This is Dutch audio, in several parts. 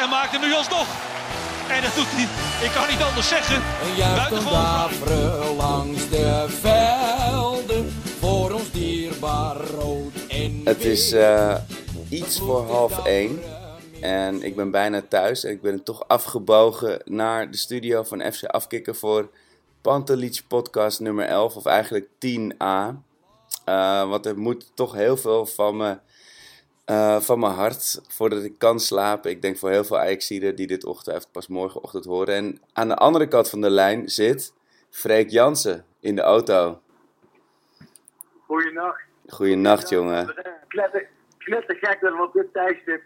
en maakt hem nu alsnog. En dat doet hij, ik kan niet anders zeggen. Een Buitengewoon. daveren langs de velden voor ons dierbaar rood en Het is eh, iets voor half één. En ik ben bijna thuis. En ik ben toch afgebogen naar de studio van FC Afkikken voor Pantelich podcast nummer 11. Of eigenlijk 10a. Eh, want er moet toch heel veel van me, eh, van mijn hart voordat ik kan slapen. Ik denk voor heel veel Ajaxiden die dit ochtend pas morgenochtend horen. En aan de andere kant van de lijn zit Freek Jansen in de auto. Goeienacht. Goeienacht jongen. Kletter, gek dat we op dit tijdstip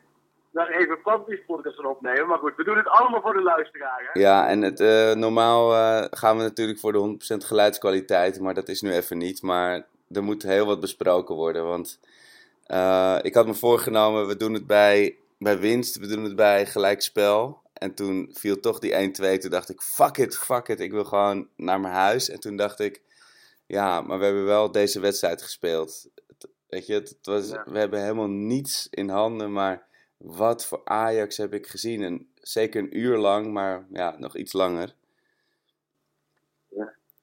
daar even podcast gaan opnemen. Maar goed, we doen het allemaal voor de luisteraar. Hè? Ja, en het, eh, normaal eh, gaan we natuurlijk voor de 100% geluidskwaliteit, maar dat is nu even niet. Maar er moet heel wat besproken worden, want eh, ik had me voorgenomen, we doen het bij, bij winst, we doen het bij gelijkspel. En toen viel toch die 1-2, toen dacht ik, fuck it, fuck it, ik wil gewoon naar mijn huis. En toen dacht ik, ja, maar we hebben wel deze wedstrijd gespeeld. Weet je, het, het was, Ja. we hebben helemaal niets in handen, maar wat voor Ajax heb ik gezien. En zeker een uur lang, maar ja, nog iets langer.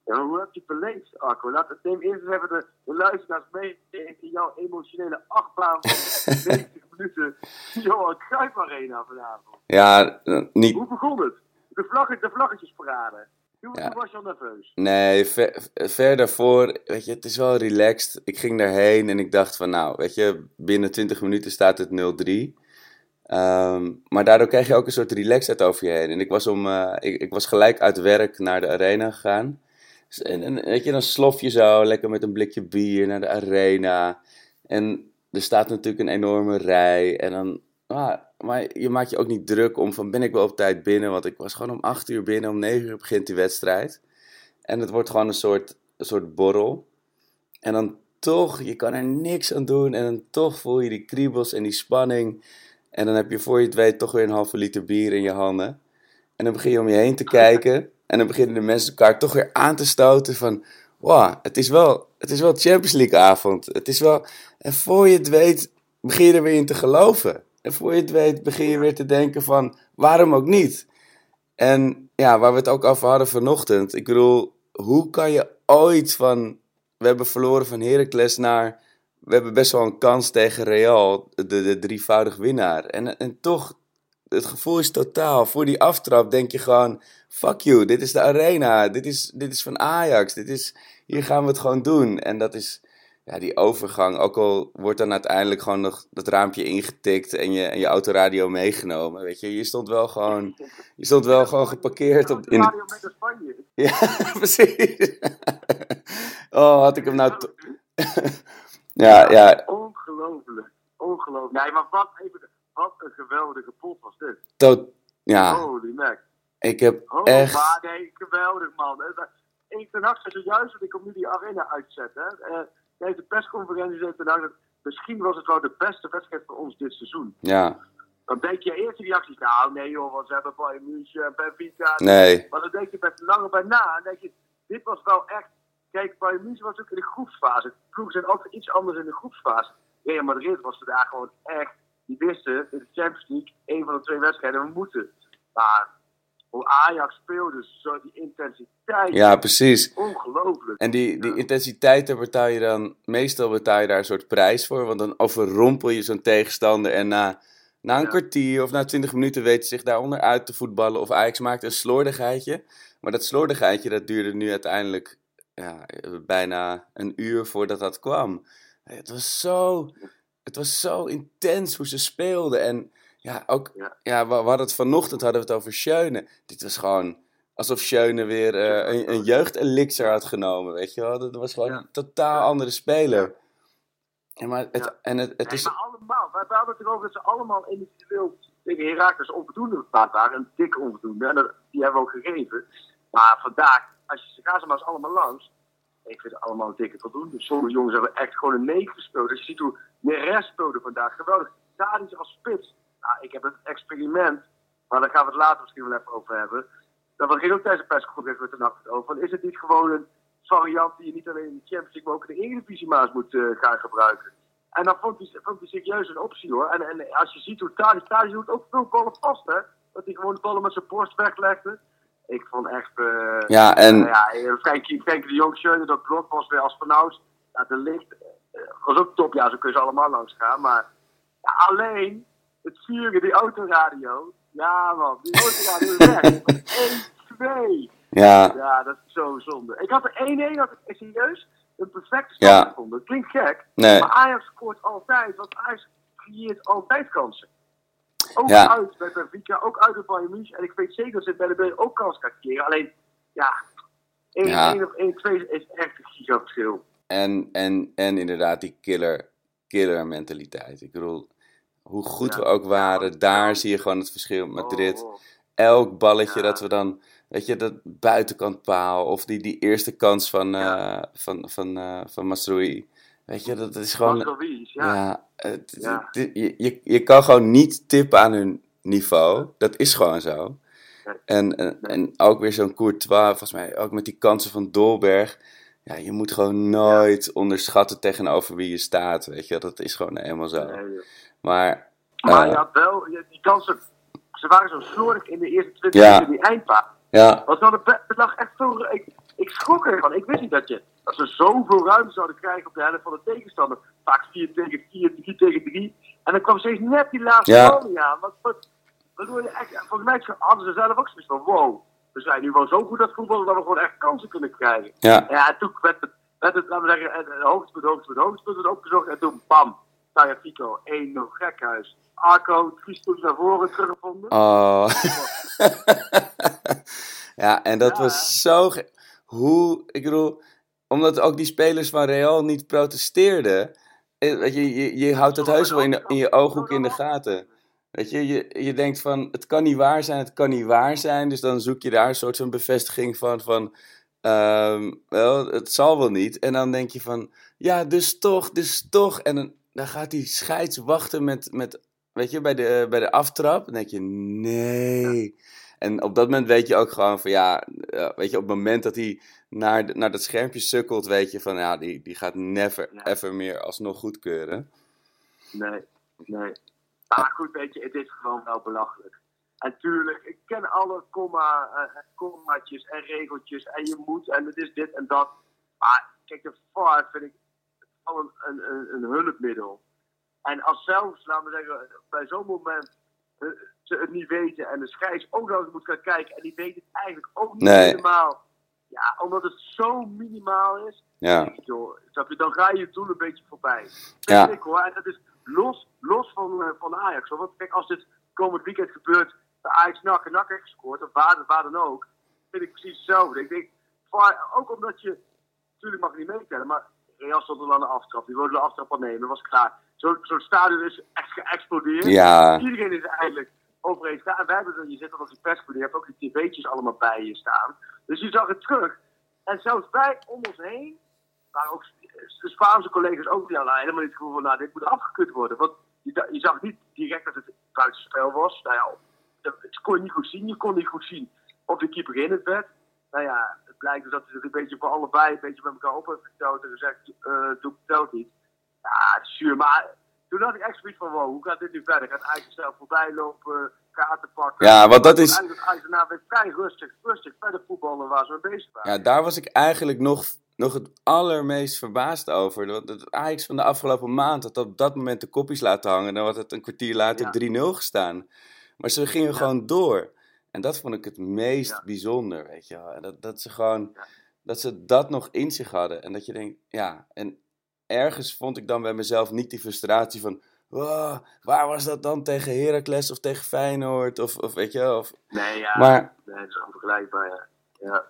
Ja, hoe heb je het beleefd, Arco? Laat het neem eerst even de, de luisteraars mee in jouw emotionele achtbaan van 90 minuten. Johan Cruijff Arena vanavond. Ja, eh, niet, Hoe begon het? De, vlaggen, de vlaggetjesparade. Toen, Ja. toen was je al nerveus. nee, ver, ver daarvoor, weet je, het is wel relaxed. Ik ging daarheen en ik dacht van, nou, weet je, binnen 20 minuten staat het 0-3. Ehm, maar daardoor krijg je ook een soort relaxedheid over je heen. En ik was, om, eh, ik, ik was gelijk uit werk naar de arena gegaan. Dus- En, en weet je, dan slof je zo lekker met een blikje bier naar de arena. En er staat natuurlijk een enorme rij. En dan, ah, maar je maakt je ook niet druk om van ben ik wel op tijd binnen. Want ik was gewoon om 8 uur binnen, om 9 uur begint die wedstrijd. En het wordt gewoon een soort, een soort borrel. En dan toch, je kan er niks aan doen. En dan toch voel je die kriebels en die spanning. En dan heb je voor je het weet toch weer een halve liter bier in je handen. En dan begin je om je heen te kijken. En dan beginnen de mensen elkaar toch weer aan te stoten van... Wow, het is wel, het is wel Champions League avond. Het is wel... En voor je het weet, begin je er weer in te geloven. En voor je het weet, begin je weer te denken van... Waarom ook niet? En ja, waar we het ook over hadden vanochtend. Ik bedoel, hoe kan je ooit van... We hebben verloren van Heracles naar... We hebben best wel een kans tegen Real, de, de drievoudig winnaar. En, en toch, het gevoel is totaal. Voor die aftrap denk je gewoon... Fuck you, dit is de arena. Dit is, dit is van Ajax. Dit is, hier gaan we het gewoon doen. En dat is ja, die overgang. Ook al wordt dan uiteindelijk gewoon nog dat raampje ingetikt en je, en je autoradio meegenomen. Weet je, je stond wel gewoon, je stond wel gewoon geparkeerd op, in, Radio met Spanje. ja, precies. Oh, had ik hem nou... to- ja, ja, Ongelooflijk. Ongelooflijk. Nee, maar wat, even, wat een geweldige pot was dit. tot, ja, Holy mac. Ik heb Oh, echt... maar nee, geweldig man. Eh, Ik ten nacht zei zojuist dat ik om nu die arena uitzet. Hè. Eh, tijdens de persconferentie zei ten misschien was het wel de beste wedstrijd voor ons dit seizoen. Ja, Dan denk je eerst in reacties, nou nee joh, want ze hebben Bayern München en Benfica. nee, Maar dan denk je met langer bij na, en denk je, dit was wel echt... Kijk, Bayern München was ook in de groepsfase. Ploegen zijn altijd iets anders in de groepsfase. Real Madrid was vandaag gewoon echt, die wisten in de Champions League, één van de twee wedstrijden, we moeten. Maar hoe Ajax speelde, zo die intensiteit, ja, precies. ongelooflijk. En die, die intensiteit, daar betaal je dan, meestal betaal je daar een soort prijs voor. Want dan overrompel je zo'n tegenstander en na Na een Ja. kwartier of na 20 minuten weten ze zich daaronder uit te voetballen. Of Ajax maakt een slordigheidje. Maar dat slordigheidje dat duurde nu uiteindelijk ja, bijna een uur voordat dat kwam. Het was zo, het was zo intens hoe ze speelden. En ja, ook, Ja. ja. we, we hadden het vanochtend hadden we het over Schöne. Dit was gewoon alsof Schöne weer eh, een, een jeugdelixer had genomen, weet je wel. Dat was gewoon Ja. een totaal andere speler. En, maar het, Ja. en het, het Nee, is... maar allemaal. Wij hadden het erover dat ze allemaal individueel tegen Herakles onvoldoende waren. Een dikke onvoldoende. En dat, die hebben we ook gegeven. Maar vandaag, als je, ze gaan ze maar eens allemaal langs. Ik vind het allemaal dikke voldoende. Sommige jongens hebben echt gewoon een 9 gespeeld. Als je ziet hoe Neres speelde vandaag. Geweldig. Tadic als spits. Nou, ik heb een experiment. Maar daar gaan we het later misschien wel even over hebben. Dat ging ook tijdens de persconferentie met de nacht over. Van, is het niet gewoon een variant die je niet alleen in de Champions League, maar ook in de Eredivisie maar eens moet eh, gaan gebruiken? En dan vond hij, vond hij serieus een optie hoor. En, en als je ziet hoe Tadic, Tadic doet ook veel ballen vast hè. Dat hij gewoon de ballen met zijn borst weglegde. Ik vond echt... eh, Ja, en... nou ja, Frenkie, Frenkie de Jong, Schöne, dat blok was weer als vanouds. Ja, de licht was ook top. Ja, zo kun je ze allemaal langs gaan. Maar ja, alleen het vuren, die autoradio. Ja man, die autoradio is weg. 1-2. Ja, Ja, dat is zo zonde. Ik had er 1-1, had ik serieus een perfecte Ja. stand gevonden. Dat klinkt gek, nee. maar Ajax scoort altijd, want Ajax creëert altijd kansen. Ook Ja. uit bij Benfica, ook uit bij Bayern München. En ik weet zeker dat ze bij de B ook kans gaan creëren. Alleen, ja, 1-1 Ja. of 1-2 is echt een gigaverschil. En, en, en inderdaad die killer, killer mentaliteit. Ik bedoel, hoe goed Ja. we ook waren, daar zie je gewoon het verschil met Madrid. Oh, oh. Elk balletje dat we dan, weet je, dat buitenkant paal of die, die eerste kans van, eh Ja. van, van, eh, van Masroei. Weet je, dat is gewoon... Ja, ja. het, Ja. het- je, je, je kan gewoon niet tippen aan hun niveau. Dat is gewoon zo. Nee. En, en, en ook weer zo'n Courtois, volgens mij ook met die kansen van Dolberg. Ja, je moet gewoon nooit onderschatten tegenover wie je staat, weet je. Dat is gewoon helemaal zo. Nee. Maar, Maar eh, je had wel, die kansen, ze waren zo slordig in de eerste 20 Ja. minuten, die eindpaas. ja, Want dan het lag echt veel. Ik, ik schrok ervan. Ik wist niet dat, je, dat ze zoveel ruimte zouden krijgen op de helft van de tegenstander. Vaak 4 tegen 4, 3 tegen 3. En dan kwam steeds net die laatste Ja. bal niet aan. Wat, wat, waardoor je echt, volgens mij hadden ze zelf ook zoiets van: wow, we zijn nu wel zo goed dat voetballen dat we gewoon echt kansen kunnen krijgen. ja, Ja, en toen werd het, werd het laten we zeggen, hoogtepunt, hoogtepunt, hoogtepunt werd opgezocht. En toen, bam, Taya Fico, 1-0, gekhuis. Arco, drie naar voren teruggevonden. oh. ja, en dat Ja, was zo... ge- Hoe, ik bedoel, omdat ook die spelers van Real niet protesteerden... eh, Weet je, je, je houdt het heus wel in, de- in je ooghoek in de gaten. Weet je, je, je denkt van, het kan niet waar zijn, het kan niet waar zijn. Dus dan zoek je daar een soort van bevestiging van, van ehm, wel, het zal wel niet. En dan denk je van, ja, dus toch, dus toch. En dan, dan gaat die scheids wachten met, met weet je, bij de, bij de aftrap. Dan denk je, nee. En op dat moment weet je ook gewoon van, ja, eh, weet je, op het moment dat hij naar, de- naar dat schermpje sukkelt, weet je van, ja, die, die gaat never, ever meer alsnog goedkeuren. Nee, nee. Maar goed, weet je, het is gewoon wel belachelijk. En tuurlijk, ik ken alle komma, eh, kommaatjes en regeltjes en je moet en het is dit en dat. Maar kijk, de VAR vind ik wel een, een, hulpmiddel. En als zelfs, laten we zeggen, bij zo'n moment eh, ze het niet weten en de scheids ook nog eens moet gaan kijken en die weet het eigenlijk ook niet Nee. helemaal. Ja, omdat het zo minimaal is, Ja, je, dan ga je het doel een beetje voorbij. Ja. Ik hoor. En dat is los, los van, eh, van Ajax. Hoor. Want kijk, als dit komend weekend gebeurt, de Ajax nak en nak heeft gescoord, of waar, waar dan ook, vind ik precies hetzelfde. Ik denk, ook omdat je, natuurlijk mag je niet meetellen, maar Real stond al aan de aftrap. Die wilde de aftrap al nemen, was klaar. Zo'n zo stadion is echt geëxplodeerd. ja, Iedereen is eigenlijk over eens gaan. En wij hebben er, je zit al op die persvoer, je hebt ook die tv'tjes allemaal bij je staan. Dus je zag het terug. En zelfs wij om ons heen, waren ook de Spaanse collega's ook die hadden helemaal niet het gevoel van, nou, dit moet afgekeurd worden. Want je, zag niet direct dat het buitenspel was. Nou ja, dat kon je niet goed zien. Je kon niet goed zien of de keeper in het werd. Nou ja, het blijkt dus dat hij het een beetje voor allebei een beetje met elkaar op heeft geteld en gezegd, eh doe het telt niet. Ja, het is zuur. Maar toen had ik echt zoiets van, wow, hoe gaat dit nu verder? Gaat Ajax zelf voorbij lopen, kaarten pakken? Ja, want dat is- Eigenlijk daarna weer vrij rustig, rustig verder voetballen waar ze mee bezig waren. ja, daar was ik eigenlijk nog, nog het allermeest verbaasd over. Dat het Ajax van de afgelopen maand had op dat moment de kopjes laten hangen. Dan had het een kwartier later Ja. 3-0 gestaan. Maar ze gingen gewoon door. En dat vond ik het meest Ja. bijzonder, weet je wel. En Dat, dat ze gewoon, Ja. dat ze dat nog in zich hadden. En dat je denkt, ja. En ergens vond ik dan bij mezelf niet die frustratie van... "Wow, waar was dat dan tegen Heracles of tegen Feyenoord? Of, of weet je wel, of... Nee, ja. Maar, Nee, dat is onvergelijkbaar, ja. ja.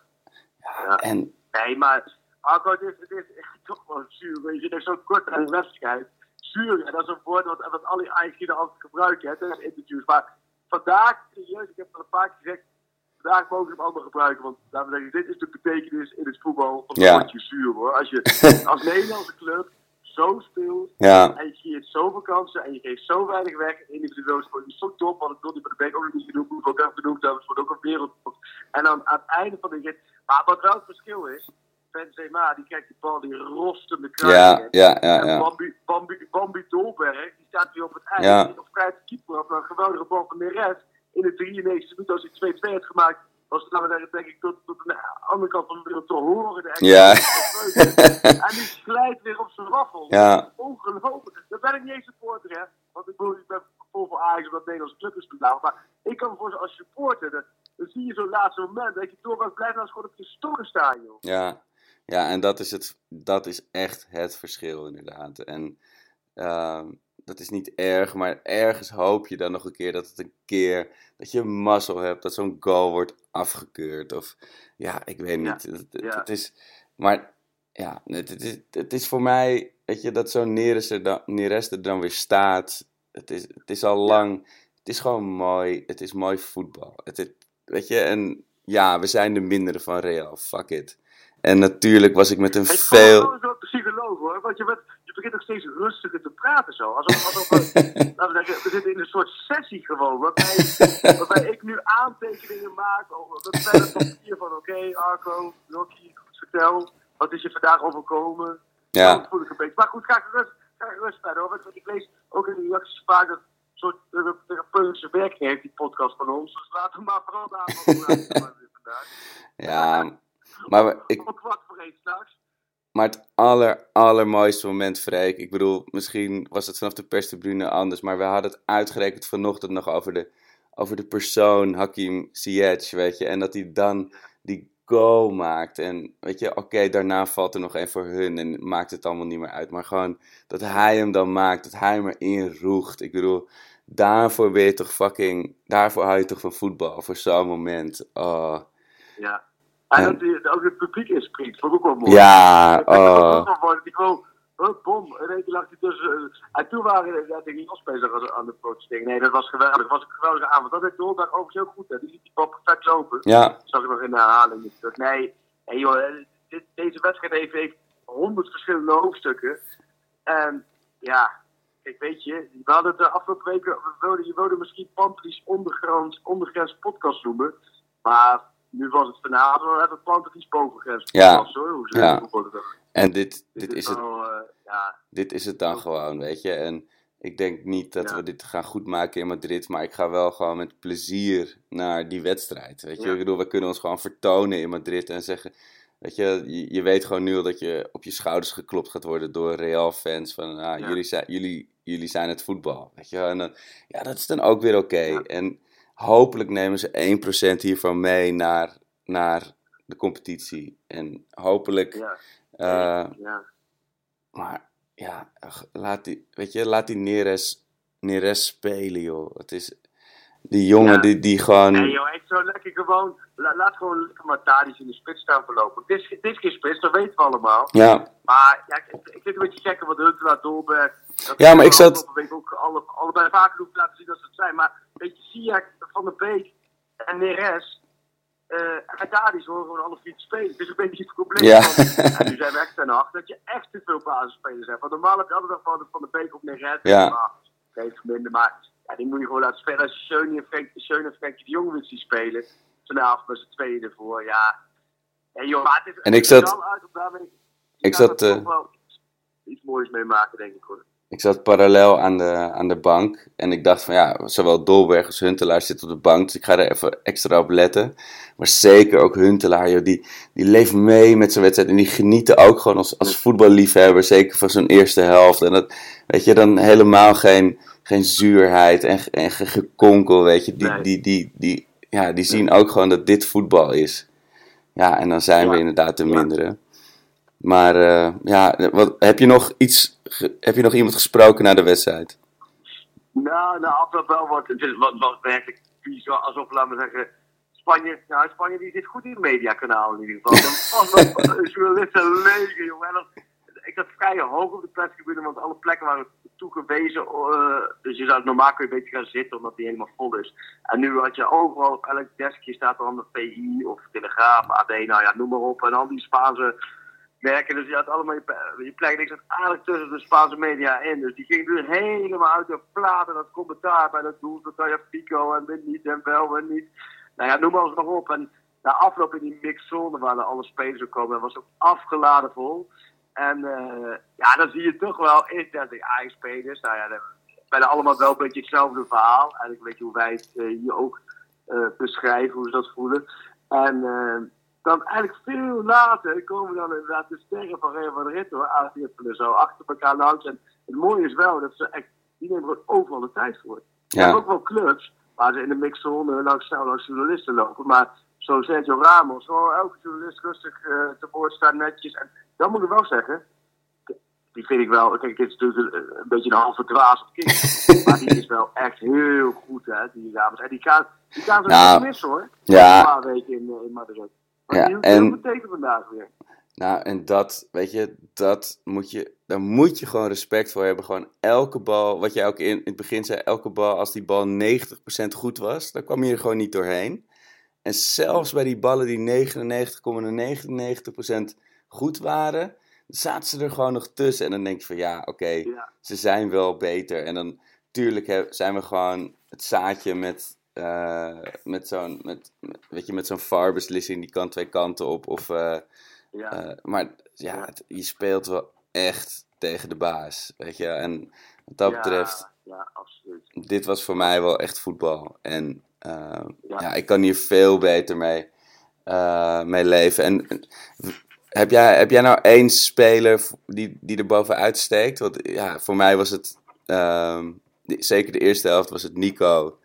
Ja. en Nee, maar Arco, het is, het is echt toch wel zuur. weet Je zit er zo kort aan de wedstrijd. Zuur, en dat is een woord wat, wat alle Ajaxiden altijd gebruiken hè, tijdens interviews. Maar vandaag, serieus, ik heb het al een paar keer gezegd, vandaag mogen we hem allemaal gebruiken. Want laten we zeggen, dit is de betekenis in het voetbal van het Ja. woordje zuur hoor. Als je als Nederlandse club zo speelt, ja, en je creëert zoveel kansen en je geeft zo weinig weg. Individueel is zo top, want ik wil die bij de ook nog niet genoemd. Moet ik ook even genoemd hebben. Het wordt ook een wereldtop. En dan aan het einde van de rit. Maar wat wel het verschil is. Benzema, die krijgt die bal, die rostende kruis. ja, ja, ja, En ja. Bambi, Bambi, Bambi Dolberg, die staat hier op het eind. Ja. Of krijgt de keeper op een geweldige bal van Neres. In de 93 minuut als hij 2-2 heeft gemaakt. Was het, zeggen, denk ik, tot, tot de andere kant van de wereld te horen. De Ja. en die glijdt weer op zijn waffel. Ja. Ongelooflijk. Dat ben ik niet eens supporter, hè. Want ik, bedoel, ik ben vol voor Ajax omdat Nederlandse club is vandaag. Maar ik kan me voorstellen, als supporter, dan, dan zie je zo'n laatste moment. Dat je doorgaans blijft als gewoon op je stokken staan, joh. Ja, ja en dat is, het, dat is echt het verschil inderdaad. En ehm, dat is niet erg, maar ergens hoop je dan nog een keer dat het een keer, dat je mazzel hebt, dat zo'n goal wordt afgekeurd. Of ja, ik weet niet. Het, het- ja. het is, maar ja, het, het, is, het is voor mij, weet je, dat zo'n Neres er, dan, Neres er dan weer staat. Het is, het is al lang, het is gewoon mooi, het is mooi voetbal. Het, het, weet je, en ja, we zijn de mindere van Real, fuck it. En natuurlijk was ik met een Ik veel... wel een psycholoog hoor, want je, bent, je begint ook steeds rustiger te praten zo. Alsof, alsof we, zitten in een soort sessie gewoon, waarbij, waarbij ik nu aantekeningen maak over met pen en papier van oké Arco, Rocky, vertel, wat is je vandaag overkomen? Ja. Dat voel ik een beetje. Maar goed, ga gerust, ga gerust verder hoor, want ik lees ook in de reacties vaak dat een soort thera- therapeutische werking heeft die podcast van ons. Dus laten we maar vooral daarover praten vandaag. Ja, maar ik, Om kwart voor één s'nachts. Maar het aller, allermooiste moment, Freek. Ik bedoel, misschien was het vanaf de perstribune anders. Maar we hadden het uitgerekend vanochtend nog over de, over de persoon Hakim Ziyech, weet je. En dat hij dan die goal maakt. En weet je, oké, daarna valt er nog één voor hun. En maakt het allemaal niet meer uit. Maar gewoon dat hij hem dan maakt. Dat hij hem erin roegt. Ik bedoel, daarvoor ben je toch fucking... Daarvoor hou je toch van voetbal. Voor zo'n moment. Oh. Ja. En dat die, ook het publiek inspringt, vond ik ook wel mooi. Ja, Ik het oh. ook wel mooi. Die gewoon, hup, bom, in één keer lag hij tussen. eh, en toen waren ja, tegen Jos bezig aan de protesteren. Nee, dat was geweldig. Dat was een geweldige avond. Dat deed Dolberg overigens heel goed. Hè. Die liet die bal perfect lopen. Ja, Dat zag ik nog in de herhaling. Nee, nee joh, eh, dit, deze wedstrijd heeft, heeft honderd verschillende hoofdstukken. En ja, kijk, weet je, we hadden het de afgelopen weken, we wilden, je wilde misschien Pantelis ondergrens, ondergrens podcast noemen. Maar nu was het vanavond wel even Pantelis bovengrens Ja. hoor. Hoe Ja. hebben. en dit, Dit dit is het. wel, eh, ja, dit is het dan gewoon, weet je. En ik denk niet dat Ja. we dit gaan goedmaken in Madrid, maar ik ga wel gewoon met plezier naar die wedstrijd, weet je. Ja. Ik bedoel, we kunnen ons gewoon vertonen in Madrid en zeggen, weet je, je, je weet gewoon nu al dat je op je schouders geklopt gaat worden door Real-fans van, ah, Ja. jullie, zijn, jullie, jullie zijn het voetbal, weet je. En dan, ja, dat is dan ook weer oké. En hopelijk nemen ze 1% hiervan mee naar, naar de competitie. En hopelijk... ja, eh, ja. maar ja, laat die, weet je, laat die Neres, Neres spelen, joh. Het is die jongen Ja. die, die gewoon. Nee joh, echt zo lekker gewoon, la- laat gewoon lekker maar Tadic in de spits staan verlopen. Dit is, dit is geen spits, dat weten we allemaal. ja, Maar ja, ik, ik vind het een beetje gekker wat Huntelaar, Dolberg. Dat Ja, maar ik zat- week ook alle, allebei vaker hoeven laten zien dat ze het zijn. Maar weet je, Siak, Van der Beek en Neres. eh en Tadic horen gewoon alle vier te spelen. Het is een beetje het probleem. Ja. Van, en nu zijn we echt ten acht dat je echt te veel basisspelers hebt. Want normaal heb je altijd van, van de Beek op Neres. Ja. Maar, geeft minder. Maar ja, die moet je gewoon laten spelen. Als je Schöne en Frenkie de Jong wil zien spelen. Vanavond met z'n tweeën ervoor. Ja. En joh, maar het is En ik het is zat- uit ik zat, wel iets moois mee maken, denk ik hoor. Ik zat parallel aan de, aan de bank. En ik dacht van ja, zowel Dolberg als Huntelaar zitten op de bank. Dus ik ga er even extra op letten. Maar zeker ook Huntelaar, joh, die, die leeft mee met zijn wedstrijd. En die genieten ook gewoon als, als voetballiefhebber. Zeker van zo'n eerste helft. En dat, weet je, dan helemaal geen, geen zuurheid en, en gekonkel, weet je. Die, Nee. die, die, die, ja, die zien ook gewoon dat dit voetbal is. Ja, en dan zijn we inderdaad de mindere. Maar eh, ja, wat, heb, je nog iets, heb je nog iemand gesproken na de wedstrijd? Nou, na afloop wel wordt het is wat, wat werkelijk bizar, alsof, laten we zeggen, Spanje, nou, Spanje die zit goed in mediakanaal in ieder geval. Dan was nog journalisten leger, jongen. En ik zat vrij hoog op de perstribune, want alle plekken waren toegewezen. eh, dus je zou normaal kun je een beetje gaan zitten, omdat die helemaal vol is. En nu had je overal, op elk deskje staat er dan de PI of Telegraaf, AD, nou ja, noem maar op. En al die Spaanse werken. Dus je had allemaal je, je plek. Ik zat aardig tussen de Spaanse media in. Dus die ging er helemaal uit de plaat. En dat commentaar bij dat doel. Dat ja Pico en dit niet en wel en niet. Nou ja, noem eens maar op. En na afloop in die mixzone waar alle spelers ook komen. was ook afgeladen vol. En eh, ja, dan zie je toch wel intense Ajax-spelers. Nou ja, dan- bijna allemaal wel een beetje hetzelfde verhaal. Eigenlijk een beetje hoe wij het eh, hier ook eh, beschrijven, hoe ze dat voelen. En dan eigenlijk veel later komen dan inderdaad de sterren van Real Madrid door, aanvippelen zo achter elkaar langs. En het mooie is wel dat ze echt, die nemen gewoon overal de tijd voor. Ja. hebt ook wel clubs waar ze in de mixzone langs snel langs journalisten lopen. Maar zo Sergio Ramos, zo elke journalist rustig eh, te woord staan, netjes. En dan moet ik wel zeggen, die vind ik wel, kijk, dit is natuurlijk een, een beetje een halve dwaas op kind. maar die is wel echt heel goed, hè, die Ramos. En die gaan, die gaan zo Nou, mis hoor. ja. Een paar weken in, eh, in Madrid. Ja, heeft en- heel vandaag weer. Nou, en dat, weet je, dat moet je, daar moet je gewoon respect voor hebben. Gewoon elke bal, wat jij ook in, in het begin zei, elke bal, als die bal 90% goed was, dan kwam je er gewoon niet doorheen. En zelfs bij die ballen die 99,99% goed waren, zaten ze er gewoon nog tussen. En dan denk je van, ja, oké, Ja. ze zijn wel beter. En dan, tuurlijk zijn we gewoon het zaadje met, eh, met zo'n, met, weet je, met zo'n VAR-beslissing, die kan twee kanten op. Of, eh, Ja. eh, maar ja, het- je speelt wel echt tegen de baas, weet je. En wat dat Ja, betreft, Ja, absoluut. dit was voor mij wel echt voetbal. En ja. Ja. ik kan hier veel beter mee, mee leven. En heb jij, heb jij nou één speler die, die er bovenuit steekt? Want ja, voor mij was het, ehm, zeker de eerste helft, was het Nico.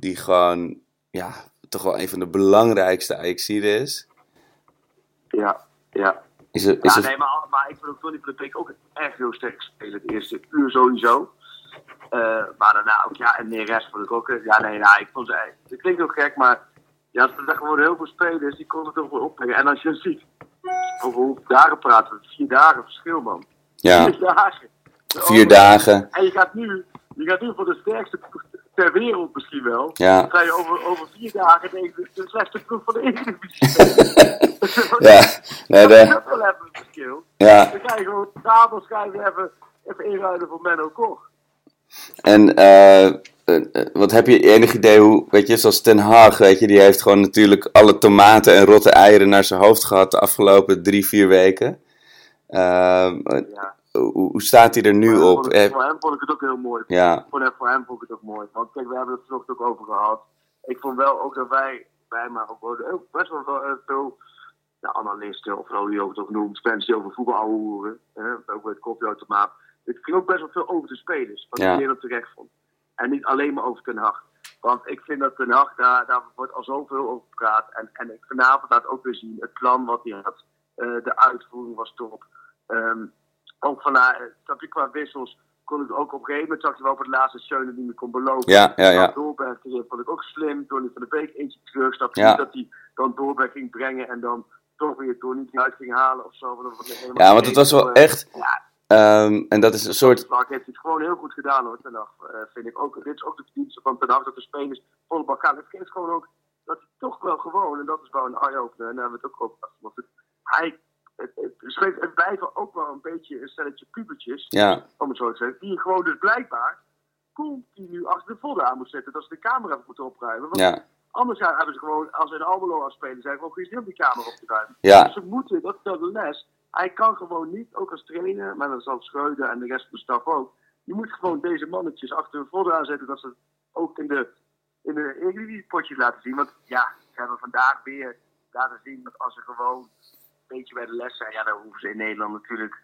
Die gewoon, ja, toch wel een van de belangrijkste Ajaxiden is. Ja, ja. Is er, is Ja, er, nee, maar, maar ik vind ook Tony van de Beek ook echt heel sterk spelen. Het eerste uur sowieso. Eh, maar daarna ook, ja, en Neres vond ik ook. eh, Ja, nee, ja, ik vond ze. Het klinkt ook gek, maar. Ja, er zijn gewoon heel veel spelers die konden het toch wel opbrengen. En als je ziet, over hoeveel dagen praten we, vier dagen verschil, man. ja, Vier dagen. vier dagen. En je gaat nu, je gaat nu voor de sterkste ter wereld misschien wel. Ja. Dan ga je over, over vier dagen tegen de, de slechtste ploeg van de Eredivisie. Ja, nee, Dat is ook wel even een verschil. ja. Dan ga je gewoon ga je even, even inruilen voor Menno Koch. En eh, eh, eh, wat heb je enig idee hoe, weet je, zoals Ten Haag, weet je, die heeft gewoon natuurlijk alle tomaten en rotte eieren naar zijn hoofd gehad de afgelopen drie, vier weken. Eh, Ja. Hoe, hoe staat hij er nu Maar op? Voor, Eh, voor hem vond ik het ook heel mooi. ja, Voor hem, voor hem vond ik het ook mooi. Want kijk, we hebben het vanochtend ook over gehad. Ik vond wel ook dat wij, wij maar ook best wel eh, veel ja, analisten, of hoe je ook het ook noemt, fans die over voetbal horen. Ook bij het koffieautomaat. Het ging ook best wel veel over de spelers. Wat Ja. ik heel terecht vond. En niet alleen maar over Ten Hag. Want ik vind dat Ten Hag, daar, daar wordt al zoveel over gepraat. En, en ik vanavond laat ook weer zien, het plan wat hij had. eh, de uitvoering was top. Ehm, ook vanuit, snap je, qua wissels kon ik ook op een gegeven moment zag je wel op het laatste Schöne die me kon beloven. Ja, ja, ja. Dan Doorberg vond ik ook slim. Tony van de Beek eentje terug. Snap je Ja. dat hij dan Doorberg ging brengen en dan toch weer Tony uit ging halen of zo. Helemaal ja, want het was wel geen- echt, Ja, ehm, en dat is een soort, Vlak heeft het gewoon heel goed gedaan hoor, Hag. Eh, vind ik ook. Dit is ook de verdienste van Ten Hag, dat de spelers volle bak gaan. Het geeft gewoon ook dat hij toch wel gewoon, en dat is wel een eye-opener, en daar hebben we het ook over Hij, het, het, het, het blijven ook wel een beetje een stelletje pubertjes, ja, om het zo te zeggen, die gewoon dus blijkbaar continu achter de vodden aan moet zetten. Dat ze de camera moeten opruimen. Want ja, anders gaan- hebben ze gewoon, als ze in Almelo aan spelen, zijn gewoon geen die camera op te ruimen. Ja. Dus ze moeten, dat is de les. Hij kan gewoon niet, ook als trainer, maar dat zal Schreuder en de rest van de staf ook. je moet gewoon deze mannetjes achter hun vodden aanzetten. Dat ze het ook in de, in de Eredivisie-potjes laten zien. Want ja, ze hebben vandaag weer laten zien dat als ze gewoon beetje bij de les zijn. Ja, dan hoeven ze in Nederland natuurlijk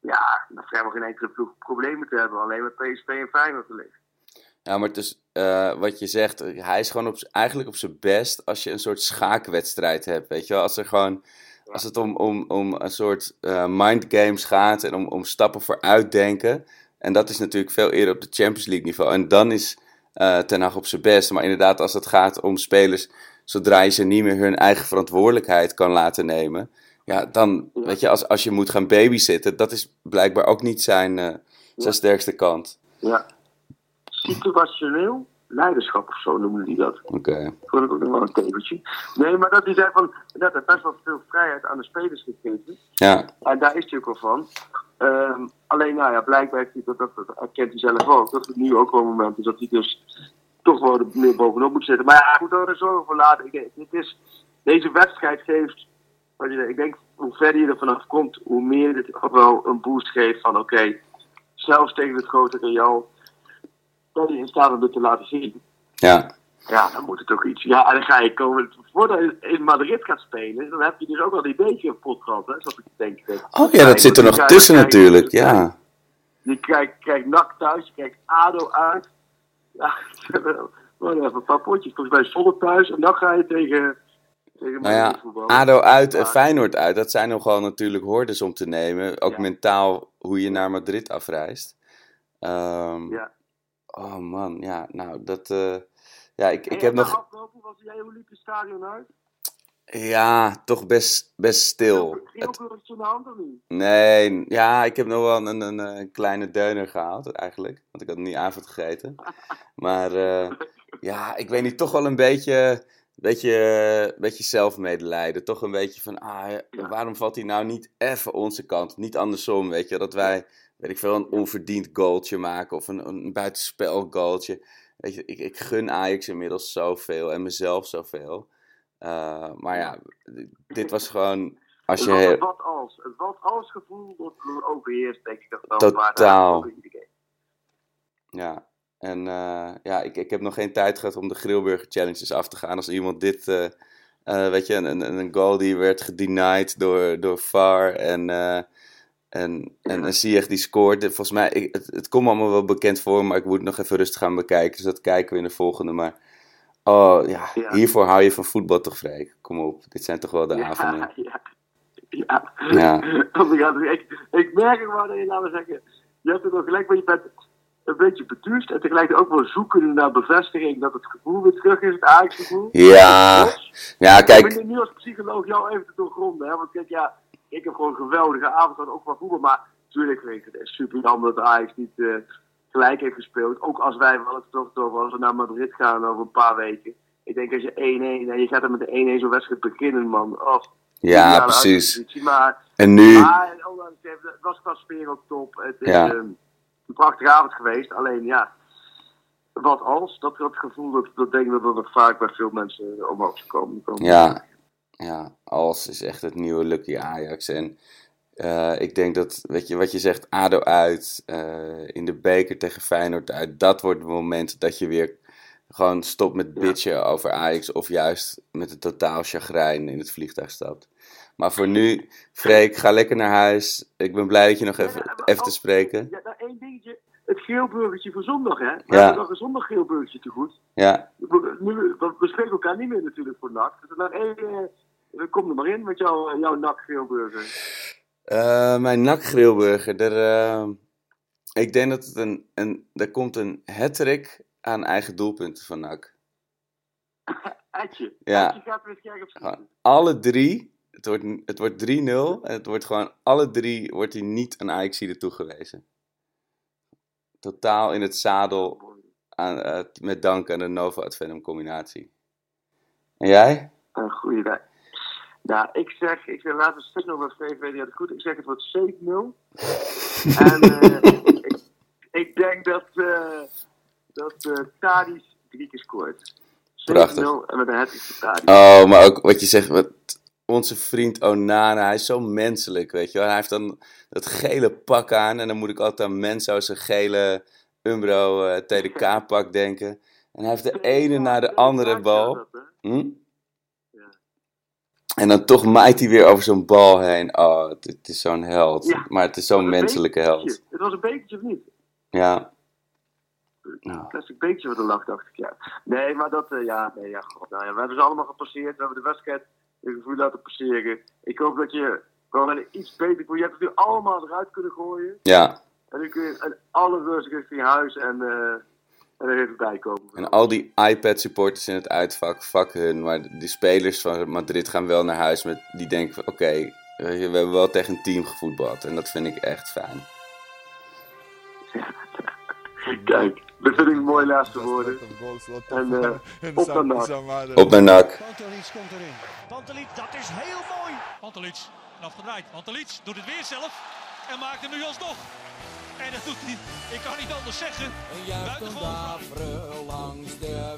ja, dan vrijwel geen enkele ploeg problemen te hebben. Alleen met PSV en Feyenoord te liggen. Ja, maar het is, eh, wat je zegt, hij is gewoon op, eigenlijk op zijn best als je een soort schaakwedstrijd hebt, weet je wel. Als, er gewoon, als het om, om, om een soort eh mindgames gaat en om, om stappen vooruit denken. En dat is natuurlijk veel eerder op de Champions League niveau. En dan is eh Ten Hag op zijn best. Maar inderdaad, als het gaat om spelers, zodra je ze niet meer hun eigen verantwoordelijkheid kan laten nemen. Ja, dan, weet je, als, als je moet gaan babysitten, dat is blijkbaar ook niet zijn, zijn sterkste kant. Ja. Situationeel leiderschap of zo noemen die dat. Oké. Vond ik ook nog wel een tegeltje. Nee, maar dat die zei van, dat er best wel veel vrijheid aan de spelers gegeven. Ja, En daar is hij ook wel van. Ehm, alleen, nou ja, blijkbaar heeft hij dat, dat, dat erkent hij zelf ook. Dat het nu ook wel een moment is dat hij dus toch wel er meer bovenop moet zitten. Maar ja, hij moet er zorgen voor laten. Ik, dit is, deze wedstrijd geeft, ik denk, hoe verder je er vanaf komt, hoe meer dit ook wel een boost geeft van, oké, zelfs tegen het grote Real, ben je in staat om dit te laten zien. ja. Ja, dan moet het ook iets. Ja, en dan ga je komen. Voordat je in Madrid gaat spelen, dan heb je dus ook al die bekerpot gehad, hè? Zoals ik denk. Oh ja, dat zit er nog tussen krijg natuurlijk, ja. Je krijgt, krijgt NAC thuis, je krijgt ADO uit. Ja, even een paar potjes. Volgens mij thuis. En dan ga je tegen, tegen Nou ja. ADO uit en Feyenoord uit, dat zijn nogal natuurlijk hordes om te nemen. Ook Ja. mentaal hoe je naar Madrid afreist. Ehm, Ja. Oh man, ja, nou dat... eh, ja, ik, ik heb nog... was jij, hoe liep het stadion uit? Ja, toch best, best stil. Ging ook Het- de hand of niet? nee, ja, ik heb nog wel een, een, een kleine deuner gehaald eigenlijk. Want ik had niet avond gegeten. Maar eh, ja, ik weet niet, toch wel een beetje, beetje, beetje zelfmedelijden. Toch een beetje van, ah, waarom valt hij nou niet even onze kant? Niet andersom, weet je. Dat wij, weet ik veel, een onverdiend goaltje maken of een, een buitenspel goaltje. Weet je, ik, ik gun Ajax inmiddels zoveel en mezelf zoveel. Eh, maar ja, dit was gewoon, als je... het wat als. Het wat als gevoel wordt overheerst, denk ik. Dat dan, waar Totaal. Ja, en eh, ja, ik, ik heb nog geen tijd gehad om de Grillburger Challenges af te gaan. Als iemand dit, eh, eh, weet je, een, een, een goal die werd gedenied door, door VAR en, en, en een Ziyech die scoort. Volgens mij, ik, het, het komt allemaal wel bekend voor, maar ik moet het nog even rustig gaan bekijken. Dus dat kijken we in de volgende. Maar, oh ja, Ja. hiervoor hou je van voetbal toch, Freek? Kom op, dit zijn toch wel de avonden. Ja, ja. Ja. ja. ik, ik merk wel dat je, laten we zeggen, je hebt het wel gelijk, maar je bent een beetje beduusd en tegelijk ook wel zoeken naar bevestiging dat het gevoel weer terug is, het Ajax-gevoel. Ja, ja, Ik kijk, ben nu als psycholoog jou even te doorgronden, hè, want kijk, ja, ik heb gewoon een geweldige avond gehad, ook qua voetbal, maar natuurlijk vind ik het super jammer dat Ajax niet eh, gelijk heeft gespeeld. Ook als wij wel het toch over als we naar Madrid gaan over een paar weken. Ik denk als je 1-1 en je gaat er met de 1-1 zo'n wedstrijd beginnen, man. Oh, ja, precies. Maar, En nu, maar ondanks het het was qua sfeer ook top. Het is Ja. ehm, een prachtige avond geweest. Alleen ja, wat als? Dat, dat gevoel, dat, dat denk ik dat dat nog vaak bij veel mensen omhoog zou komen. komen. Ja, ja, als is echt het nieuwe Lucky Ajax. En eh, ik denk dat, weet je, wat je zegt, ADO uit, eh, in de beker tegen Feyenoord uit, dat wordt het moment dat je weer gewoon stopt met bitchen over Ajax of juist met een totaal chagrijn in het vliegtuig stapt. Maar voor nu, Freek, ga lekker naar huis. Ik ben blij dat je nog even, Ja, even te spreken. Ja, nou één dingetje. Het geelburgertje voor zondag, hè? We Ja. hebben nog een zondag geelburgertje te goed. Ja, We, nu, we we spreken elkaar niet meer natuurlijk voor NAC. Dus dan één, eh, kom er maar in met jouw, jouw NAC geelburger. Eh, mijn nakgrillburger. Er, eh, ik denk dat het een, een, er komt een hat aan eigen doelpunten van NAC. Etje. Ja. Etje gaat weer kijken op alle drie. Het wordt, het wordt 3-0 en het wordt gewoon alle drie wordt hij niet aan Ajaxide toegewezen. Totaal in het zadel aan, eh, met dank aan de Nova Advenum combinatie. En jij? Een goede dag. Nou, ik zeg, ik zeg laten we stuk nog wat VV die had het goed. Ik zeg het wordt 7-0. en eh, ik, ik denk dat, eh dat eh Tadis drie keer scoort. 7-0 Prachtig. en met een hat-trick. Oh, maar ook wat je zegt, wat, onze vriend Onana, hij is zo menselijk, weet je wel. Hij heeft dan dat gele pak aan en dan moet ik altijd aan Menzo zijn gele Umbro eh, TDK-pak denken. En hij heeft de ene na de andere bal. Hm? En dan toch maait hij weer over zo'n bal heen. Oh, het, het is zo'n held. Ja. Maar het is zo'n menselijke bekertje. held. Het was een bekertje of niet? Ja. Een plastic bekertje voor de lach, dacht ik, ja. Nee, maar dat, eh, ja, nee, ja, god, nou ja, we hebben ze allemaal gepasseerd. We hebben de wedstrijd in gevoel laten passeren. Ik hoop dat je gewoon een iets beter, je hebt het nu allemaal eruit kunnen gooien. Ja. En nu kun je in alle rust richting huis en, eh en er even bij komen. En al die iPad-supporters in het uitvak, fuck hun. Maar die spelers van Madrid gaan wel naar huis met die denken van... Oké, we hebben wel tegen een team gevoetbald. En dat vind ik echt fijn. Kijk, dat vind ik een mooi laatste woorden. En, eh, and op naar other. Op naar nak. Pantelic komt erin. Pantelic, dat is heel mooi. Pantelic, en afgedraaid. Pantelic doet het weer zelf en maakt hem nu alsnog. En dat doet hij, ik kan niet anders zeggen, En buitengewoon. langs de